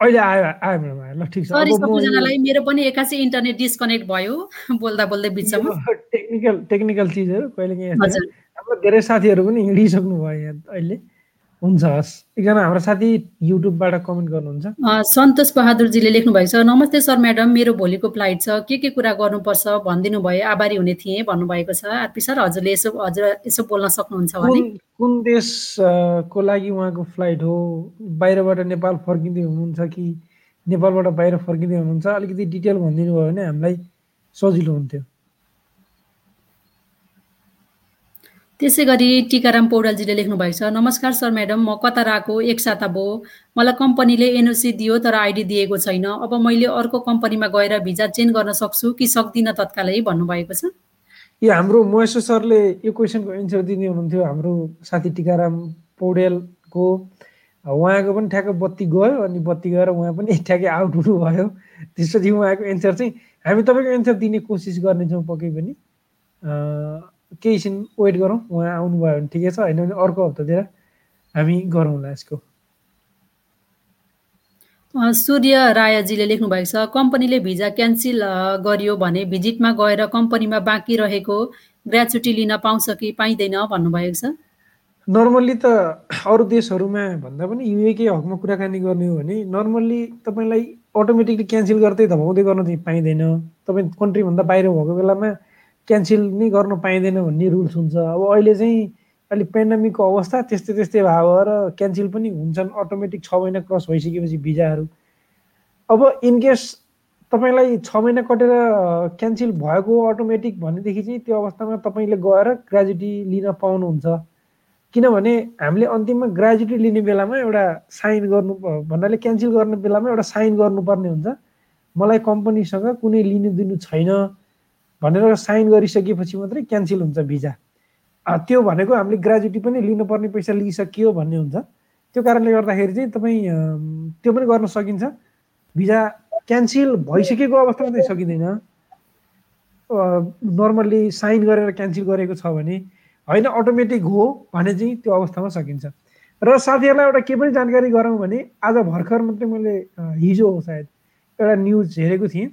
अहिले आयो आयो म्याडम आयो। ल ठिक छ। सरी सबैजनालाई मेरो पनि एक्कासी इन्टरनेट डिस्कनेक्ट भयो। बोल्दा बोल्दै बिचमा। टेक्निकल टेक्निकल चिजहरू कहिले काहीँ हाम्रो धेरै साथीहरू पनि हिँडिसक्नु भयो यहाँ अहिले। हुन्छ हस्। एकजना हाम्रो साथी युट्युबबाट कमेन्ट गर्नुहुन्छ। सन्तोष बहादुरजीले लेख्नु भएको छ नमस्ते सर म्याडम मेरो भोलिको फ्लाइट छ। के के कुरा गर्नुपर्छ भनिदिनु भयो आभारी हुने थिएँ भन्नुभएको छ। आरपी सर हजुरले यसो हजुर यसो बोल्न सक्नुहुन्छ भने। कुन देशको लागि उहाँको फ्लाइट हो? बाहिरबाट नेपाल फर्किँदै हुनुहुन्छ कि नेपालबाट बाहिर फर्किँदै हुनुहुन्छ? अलिकति डिटेल भनिदिनु भयो भने हामीलाई सजिलो हुन्थ्यो। त्यसै गरी टिकाराम पौडेलजीले लेख्नु भएको छ नमस्कार सर म्याडम म कतार आएको एक साता भयो मलाई कम्पनीले एनओसी दियो तर आइडी दिएको छैन। अब मैले अर्को कम्पनीमा गएर भिजा चेन्ज गर्न सक्छु कि सक्दिनँ तत्कालै भन्नुभएको छ। यो हाम्रो महेश्वर सरले यो क्वेसनको एन्सर दिने हुनुहुन्थ्यो। हाम्रो साथी टिकाराम पौडेलको उहाँको पनि ठ्याक्क बत्ती गयो अनि बत्ती गएर उहाँ पनि ठ्याक्कै आउट हुनु भयो त्यसपछि उहाँको एन्सर चाहिँ हामी तपाईँको एन्सर दिने कोसिस गर्नेछौँ पक्कै पनि। केही छिन वेट गरौँ उहाँ आउनुभयो भने ठिकै छ होइन भने अर्को हप्तातिर हामी गरौँला यसको। सूर्य रायजीले लेख्नु भएको छ कम्पनीले भिजा क्यान्सल गरियो भने भिजिटमा गएर कम्पनीमा बाँकी रहेको ग्रेचुटी लिन पाउँछ कि पाइँदैन भन्नुभएको छ। नर्मल्ली त अरू देशहरूमा भन्दा पनि युएकै हकमा कुराकानी गर्ने हो भने नर्मल्ली तपाईँलाई अटोमेटिकली क्यान्सल गर्दै धमाउँदै गर्न चाहिँ पाइँदैन। तपाईँ कन्ट्रीभन्दा बाहिर भएको बेलामा क्यान्सल नै गर्न पाइँदैन भन्ने रुल्स हुन्छ। अब अहिले चाहिँ अहिले पेन्डामिकको अवस्था त्यस्तै त्यस्तै भयो र क्यान्सल पनि हुन्छन् अटोमेटिक छ महिना क्रस भइसकेपछि भिजाहरू। अब इनकेस तपाईँलाई छ महिना कटेर क्यान्सल भएको अटोमेटिक भनेदेखि चाहिँ त्यो अवस्थामा तपाईँले गएर ग्रेजुटी लिन पाउनुहुन्छ। किनभने हामीले अन्तिममा ग्रेजुटी लिने बेलामा एउटा साइन गर्नु भन्नाले क्यान्सल गर्ने बेलामा एउटा साइन गर्नुपर्ने हुन्छ। मलाई कम्पनीसँग कुनै लिनु दिनु छैन। भनेर साइन गरिसकेपछि मात्रै क्यान्सल हुन्छ भिजा। त्यो भनेको हामीले ग्रेजुटी पनि लिनुपर्ने पैसा लिइसकियो भन्ने हुन्छ। त्यो कारणले गर्दाखेरि चाहिँ तपाईँ त्यो पनि गर्न सकिन्छ। भिजा क्यान्सल भइसकेको अवस्थामा चाहिँ सकिँदैन। नर्मल्ली साइन गरेर क्यान्सल गरेको छ भने होइन अटोमेटिक हो भने चाहिँ त्यो अवस्थामा सकिन्छ। र साथीहरूलाई एउटा के पनि जानकारी गरौँ भने आज भर्खर मात्रै मैले हिजो हो सायद एउटा न्युज हेरेको थिएँ।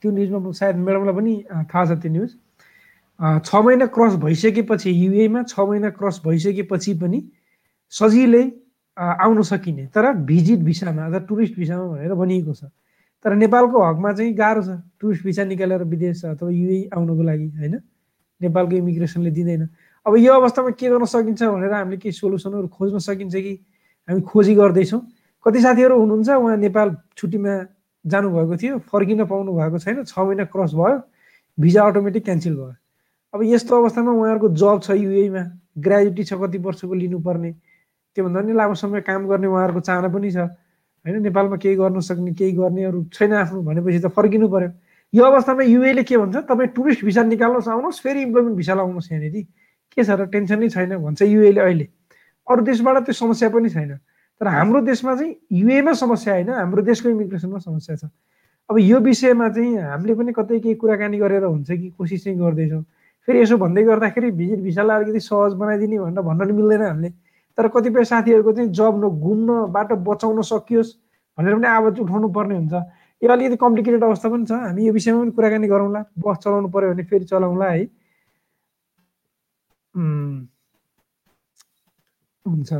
त्यो न्युजमा सायद म्याडमलाई पनि थाहा छ त्यो न्युज। छ महिना क्रस भइसकेपछि युएमा छ महिना क्रस भइसकेपछि पनि सजिलै आउन सकिने। तर भिजिट भिसामा अथवा टुरिस्ट भिसामा भनेर भनिएको छ। तर नेपालको हकमा चाहिँ गाह्रो छ। टुरिस्ट भिसा निकालेर विदेश अथवा युए आउनुको लागि होइन? नेपालको इमिग्रेसनले दिँदैन। अब यो अवस्थामा के गर्न सकिन्छ भनेर हामीले केही सोल्युसनहरू खोज्न सकिन्छ कि हामी खोजी गर्दैछौँ? कति साथीहरू हुनुहुन्छ? उहाँ नेपाल छुट्टीमा जानुभएको थियो फर्किन पाउनु भएको छैन छ महिना क्रस भयो भिजा अटोमेटिक क्यान्सल भयो। अब यस्तो अवस्थामा उहाँहरूको जब छ युएमा ग्रेजुटी छ कति वर्षको लिनुपर्ने त्योभन्दा पनि लामो समय काम गर्ने उहाँहरूको चाहना पनि छ। होइन नेपालमा केही गर्नु सक्ने केही गर्ने अरू छैन आफ्नो भनेपछि त फर्किनु पऱ्यो यो अवस्थामा युएले के भन्छ तपाईँ टुरिस्ट भिसा निकाल्नुहोस् आउनुहोस् फेरि इम्प्लोइमेन्ट भिसा लाउनुहोस् यहाँनिर। के छ र टेन्सन छैन भन्छ युएले अहिले। अरू देशबाट त्यो समस्या पनि छैन। तर हाम्रो देशमा चाहिँ युएमा समस्या होइन हाम्रो देशको इमिग्रेसनमा समस्या छ। अब यो विषयमा चाहिँ हामीले पनि कतै केही कुराकानी गरेर हुन्छ कि कोसिस चाहिँ गर्दैछौँ। फेरि यसो भन्दै गर्दाखेरि भिजिट भिसालाई अलिकति सहज बनाइदिने भनेर भन्न नि मिल्दैन हामीले। तर कतिपय साथीहरूको चाहिँ जब न घुम्न बाटो बचाउन सकियोस् भनेर पनि आवाज उठाउनु पर्ने हुन्छ। यो अलिकति कम्प्लिकेटेड अवस्था पनि छ। हामी यो विषयमा पनि कुराकानी गरौँला। बस चलाउनु पऱ्यो भने फेरि चलाउँला है। हुन्छ।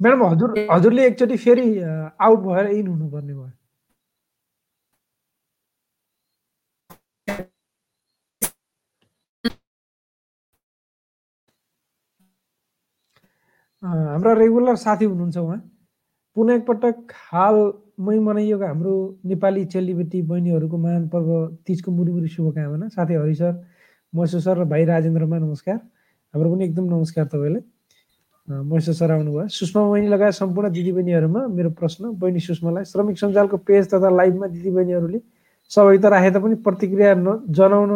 म्याडम हजुर हजुरले एकचोटि फेरि आउट भएर इन हुनुपर्ने भयो। हाम्रा रेगुलर साथी हुनुहुन्छ उहाँ। पुनः एकपटक हालमै मनाइएको हाम्रो नेपाली चेलीबेटी बहिनीहरूको महान पर्व तिजको मुरी शुभकामना। साथै हरि सर महेश्वर सर र भाइ राजेन्द्रमा नमस्कार हाम्रो पनि एकदम नमस्कार तपाईँलाई महेश्वर सर आउनुभयो सुषमा बहिनी लगायत सम्पूर्ण दिदीबहिनीहरूमा मेरो प्रश्न बहिनी सुषमालाई श्रमिक सञ्जालको पेज तथा लाइभमा दिदीबहिनीहरूले सहभागिता राखे तापनि प्रतिक्रिया न जनाउन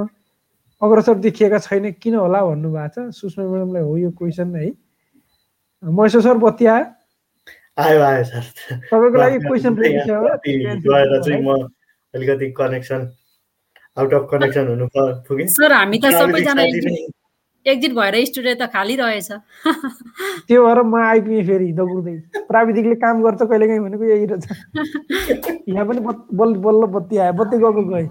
अग्रसर देखिएका छैन किन होला भन्नुभएको छ सुषमा म्याडमलाई हो यो क्वेसन है महेश्वर सर बत्ती आयो आयो आयो सर तपाईँको लागि क्वेसन अलिकति कनेक्सन आउट अफ कनेक्सन हुनु पुगेँ? सर हामी त सबैजना एक्जिट भएर स्टुडियो त खाली रहेछ। त्यो भएर म आइपुगेँ फेरि दगुर्दै। प्राविधिकले काम गर्छ कहिले काहीँ भनेको यही रहेछ। यहाँ पनि बल्ल बल्ल बत्ती आयो। बत्ती गएको गएँ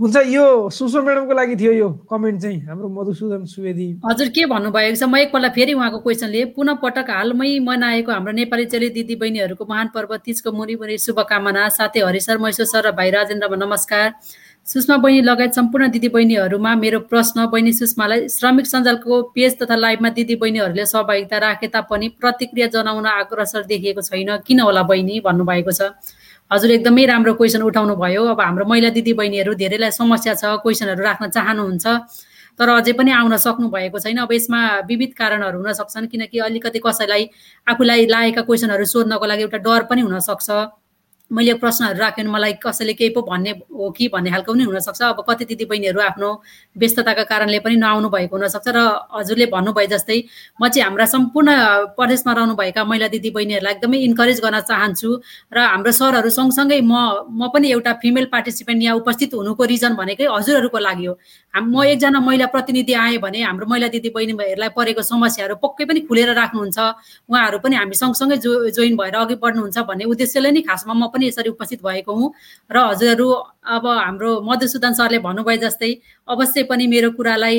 हुन्छ यो सुषमा म्याडमको लागि थियो यो कमेन्ट चाहिँ। हाम्रो मधुसूदन सुवेदी। हजुर के भन्नुभएको छ? म एकपल्ट फेरि उहाँको क्वेसन लिएँ पुनः पटक हालमै मनाएको हाम्रो नेपाली चेली दिदी बहिनीहरूको महान पर्व तिजको मुरी शुभकामना। साथै हरिसर महेश्वर सर र भाइ राजेन्द्रमा नमस्कार। सुषमा बहिनी लगायत सम्पूर्ण दिदीबहिनीहरूमा मेरो प्रश्न बहिनी सुषमालाई श्रमिक सञ्जालको पेज तथा लाइभमा दिदीबहिनीहरूले सहभागिता राखे तापनि प्रतिक्रिया जनाउन अग्रसर देखिएको छैन। किन होला बहिनी? भन्नुभएको छ। हजुर एकदमै राम्रो क्वेसन उठाउनु भयो। अब हाम्रो महिला दिदीबहिनीहरू धेरैलाई समस्या छ क्वेसनहरू राख्न चाहनुहुन्छ तर अझै पनि आउन सक्नु भएको छैन। अब यसमा विविध कारणहरू हुन सक्छन् किनकि अलिकति कसैलाई आफूलाई लागेका क्वेसनहरू सोध्नको लागि एउटा डर पनि हुनसक्छ मैले प्रश्नहरू राखेँ मलाई कसैले केही पो भन्ने हो कि भन्ने खालको पनि हुनसक्छ। अब कति दिदीबहिनीहरू आफ्नो व्यस्तताका कारणले पनि नआउनु भएको हुनसक्छ र हजुरले भन्नुभयो जस्तै म चाहिँ हाम्रा सम्पूर्ण प्रदेशमा रहनुभएका महिला दिदीबहिनीहरूलाई एकदमै इन्करेज गर्न चाहन्छु र हाम्रो सरहरू सँगसँगै म म पनि एउटा फिमेल पार्टिसिपेन्ट यहाँ उपस्थित हुनुको रिजन भनेकै हजुरहरूको लागि हो। म एकजना महिला प्रतिनिधि आएँ भने हाम्रो महिला दिदीबहिनीहरूलाई परेको समस्याहरू पक्कै पनि खुलेर राख्नुहुन्छ। उहाँहरू पनि हामी सँगसँगै जो जोइन भएर अघि बढ्नुहुन्छ भन्ने उद्देश्यले नै खासमा म पनि यसरी उपस्थित भएको हुँ। र हजुरहरू अब हाम्रो मधुसूदन सरले भन्नुभयो जस्तै अवश्य पनि मेरो कुरालाई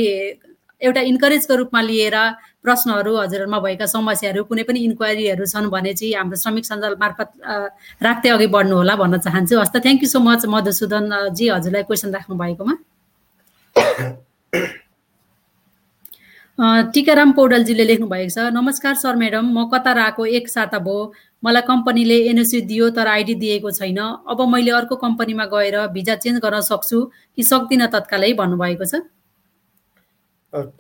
एउटा इन्करेजको रूपमा लिएर प्रश्नहरू हजुरहरूमा भएका समस्याहरू कुनै पनि इन्क्वायरीहरू छन् भने चाहिँ हाम्रो श्रमिक सञ्जाल मार्फत राख्दै अघि बढ्नु होला भन्न चाहन्छु। हस्त थ्याङ्क यू सो मच मधुसूदनजी हजुरलाई क्वेसन राख्नु भएकोमा। टिकाराम पौडेलजीले लेख्नु भएको छ नमस्कार सर म्याडम म कतार आएको एक साता भयो मलाई कम्पनीले एनओसी दियो तर आइडी दिएको छैन। अब मैले अर्को कम्पनीमा गएर भिजा चेन्ज गर्न सक्छु कि सक्दिनँ तत्कालै भन्नुभएको छ।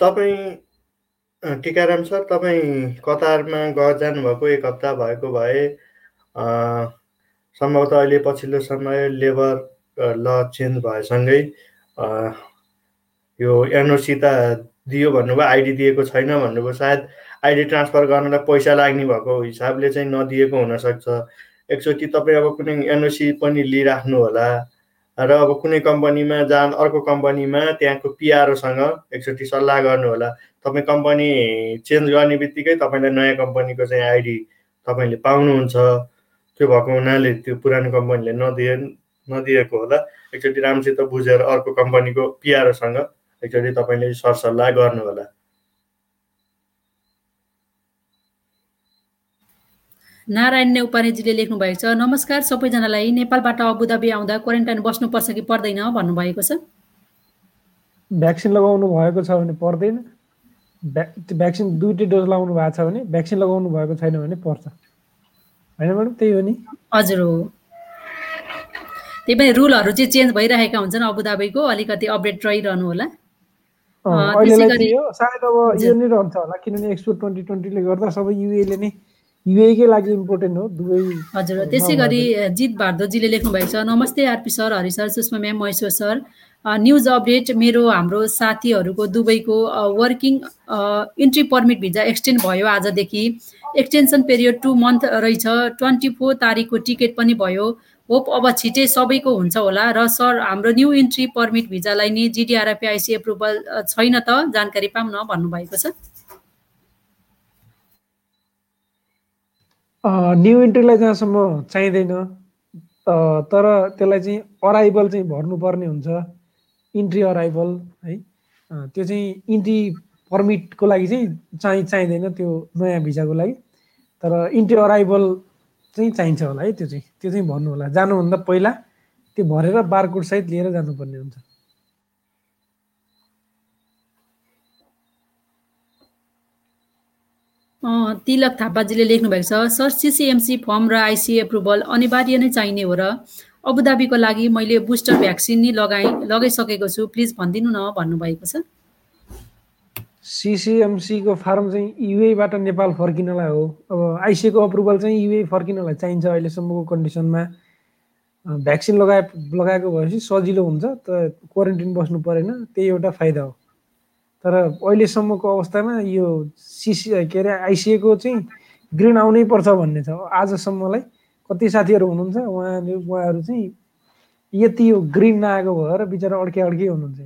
तपाईँ टिकाराम सर तपाईँ कतारमा गएर जानुभएको एक हप्ता भएको भए सम्भवतः अहिले पछिल्लो समय लेबर ल चेन्ज भएसँगै यो एनओसी त दियो भन्नुभयो आइडी दिएको छैन भन्नुभयो सायद आइडी ट्रान्सफर गर्नलाई पैसा लाग्ने भएको हिसाबले चाहिँ नदिएको हुनसक्छ। एकचोटि तपाईँ अब कुनै एनओसी पनि लिइराख्नु होला र अब कुनै कम्पनीमा जान अर्को कम्पनीमा त्यहाँको पिआरओसँग एकचोटि सल्लाह गर्नु होला। तपाईँ कम्पनी चेन्ज गर्ने बित्तिकै तपाईँलाई नयाँ कम्पनीको चाहिँ आइडी तपाईँले पाउनुहुन्छ। त्यो भएको हुनाले त्यो पुरानो कम्पनीले नदिए नदिएको होला। एकचोटि राम्रोसित बुझेर अर्को कम्पनीको पिआरओसँग एकचोटि तपाईँले सरसल्लाह गर्नु होला नारायण नेउपानेजीले लेख्नु भएको छ नमस्कार सबैजनालाई नेपालबाट अबुधाबी आउँदा क्वारेन्टाइन बस्नुपर्छ कि पर्दैन? भन्नुभएको छ। भ्याक्सिन लगाउनु भएको छ भने पर्दैन। भ्याक्सिन दुइटै डोज लगाउनु भएको छ भने भ्याक्सिन लगाउनु भएको छैन भने पर्छ। होइन म्याडम त्यही हो नि। हजुर हो। त्यही पनि रुलहरू चाहिँ चेन्ज भइरहेका हुन्छन् अबुधाबीको अलिकति अपडेट रहिरहनु होला। अहिलेलाई सायद अब यो नै रहन्छ होला किनभने एक्सपो ट्वेन्टी ट्वेन्टीले गर्दा सबै युएले नै युएकै लागि इम्पोर्टेन्ट हो दुवै हजुर त्यसै गरी जित भारद्वाजीले लेख्नु भएको छ। नमस्ते RP sir Hari sir Sushma ma'am Maheshwar sir. News update मेरो हाम्रो साथीहरूको दुबईको working entry permit visa extend भयो आजदेखि। एक्सटेन्सन पिरियड टु मन्थ रहेछ। ट्वेन्टी फोर तारिकको टिकट पनि भयो। होप अब छिटै सबैको हुन्छ होला र सर हाम्रो न्यू इन्ट्री पर्मिट भिजालाई नि जिडिआरएफआइसी एप्रुभल छैन त? जानकारी पाऊँ न भन्नुभएको छ। न्यु इन्ट्रीलाई जहाँसम्म चाहिँदैन तर त्यसलाई चाहिँ अराइभल चाहिँ भर्नुपर्ने हुन्छ। इन्ट्री अराइभल है। त्यो चाहिँ इन्ट्री पर्मिटको लागि चाहिँ चाहिँ चाहिँदैन त्यो नयाँ भिजाको लागि। तर इन्ट्री अराइभल चाहिँ चाहिन्छ होला है त्यो चाहिँ। त्यो चाहिँ भन्नु होला। जानुभन्दा पहिला त्यो भरेर बारकोड सहित लिएर जानुपर्ने हुन्छ। तिलक थापाजीले लेख्नु भएको छ सर सिसिएमसी फर्म र आइसी एप्रुभल अनिवार्य नै चाहिने हो र अबुधाबीको लागि मैले बुस्टर भ्याक्सिन नि लगाएँ लगाइसकेको छु। प्लिज भनिदिनु न भन्नुभएको छ। सिसिएमसीको फार्म चाहिँ युएबाट नेपाल फर्किनलाई हो। अब आइसिएको अप्रुभल चाहिँ युए फर्किनलाई चाहिन्छ अहिलेसम्मको कन्डिसनमा भ्याक्सिन लगाए लगाएको भएपछि सजिलो हुन्छ त क्वारेन्टिन बस्नु परेन त्यही एउटा फाइदा हो। तर अहिलेसम्मको अवस्थामा यो सिसी के अरे आइसिएको चाहिँ ग्रिन आउनै पर्छ भन्ने छ। आजसम्मलाई कति साथीहरू हुनुहुन्छ उहाँले उहाँहरू चाहिँ यति यो ग्रिन नआएको भएर बिचरा अड्के अड्के हुनुहुन्छ।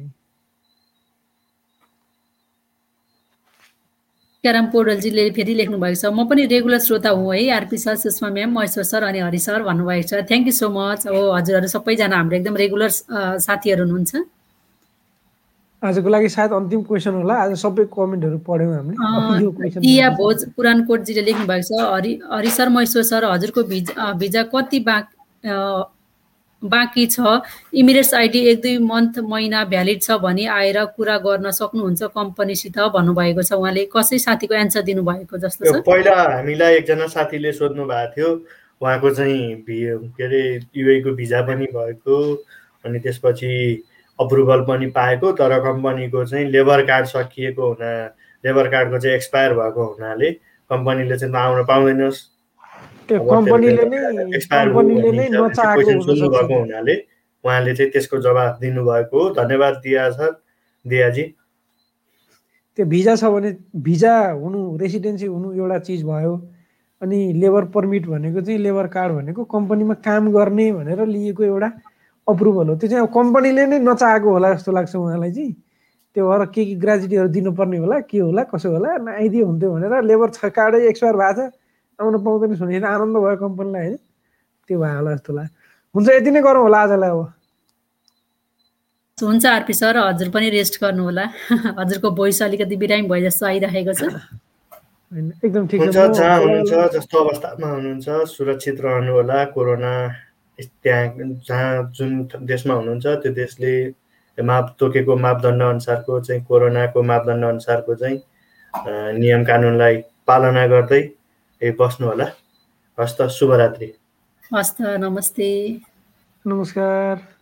क्याराम पौडेलजीले फेरि लेख्नु भएको छ। म पनि रेगुलर श्रोता हुँ है RP sir Sushma ma'am Maheshwar sir अनि हरि सर भन्नुभएको छ। थ्याङ्क यू सो मच अब हजुरहरू सबैजना हाम्रो एकदम रेगुलर साथीहरू हुनुहुन्छ। आजको लागि सायद अन्तिम क्वेसन होला। आज सबै कमेन्टहरू पढ्यौँ हामीले। इया भोज पुरानकोटजीले लेख्नु भएको छ। हरि हरि सर महेश्वर सर हजुरको भिजा भिजा कति बा बाँकी छ। इमिरेट्स आइडी एक दुई मन्थ महिना भ्यालिड छ भनी आएर कुरा गर्न सक्नुहुन्छ कम्पनीसित भन्नुभएको छ। उहाँले कसै साथीको एन्सर दिनुभएको जस्तो छ? पहिला हामीलाई एकजना साथीले सोध्नु भएको थियो। उहाँको चाहिँ के अरे युएको भिजा पनि भएको अनि त्यसपछि अप्रुभल पनि पाएको तर कम्पनीको चाहिँ लेबर कार्ड सकिएको हुना लेबर कार्डको चाहिँ एक्सपायर भएको हुनाले कम्पनीले चाहिँ आउन पाउँदैनस्। कम्पनीले नै कम्पनीले नै नचाहेको हुनाले उहाँले चाहिँ त्यसको जवाब दिनुभएको हो। धन्यवाद दिया छ दियाजी। त्यो भिजा छ भने भिजा हुनु रेसिडेन्सी हुनु एउटा चिज भयो। अनि लेबर पर्मिट भनेको चाहिँ लेबर कार्ड भनेको कम्पनीमा काम गर्ने भनेर लिएको एउटा अप्रुभल हो। त्यो चाहिँ अब कम्पनीले नै नचाहेको होला जस्तो लाग्छ उहाँलाई चाहिँ। त्यो भएर के के ग्रेजुटीहरू दिनुपर्ने होला के होला कसो होला आइदियो हुन्थ्यो भनेर लेबर छ कार्डै एक्सपायर भएको छ। आउन पाउँदैन भने आनन्द भयो कम्पनीलाई होइन त्यो भयो होला जस्तो लाग्यो। हुन्छ यति नै गरौँ होला आजलाई अब। हुन्छ आरपी सर हजुर पनि रेस्ट गर्नु होला। हजुरको भोइस अलिकति बिरामी भए जस्तो आइरहेको छ। एकदम ठिक छ। जहाँ हुनुहुन्छ जस्तो अवस्थामा हुनुहुन्छ सुरक्षित रहनु होला कोरोना त्यहाँ जहाँ जुन देशमा हुनुहुन्छ त्यो देशले माप तोकेको मापदण्ड अनुसारको चाहिँ कोरोनाको मापदण्ड अनुसारको चाहिँ नियम कानुनलाई पालना गर्दै ए बस्नु होला। हस्त शुभरात्रि। हस्त नमस्ते। नमस्कार।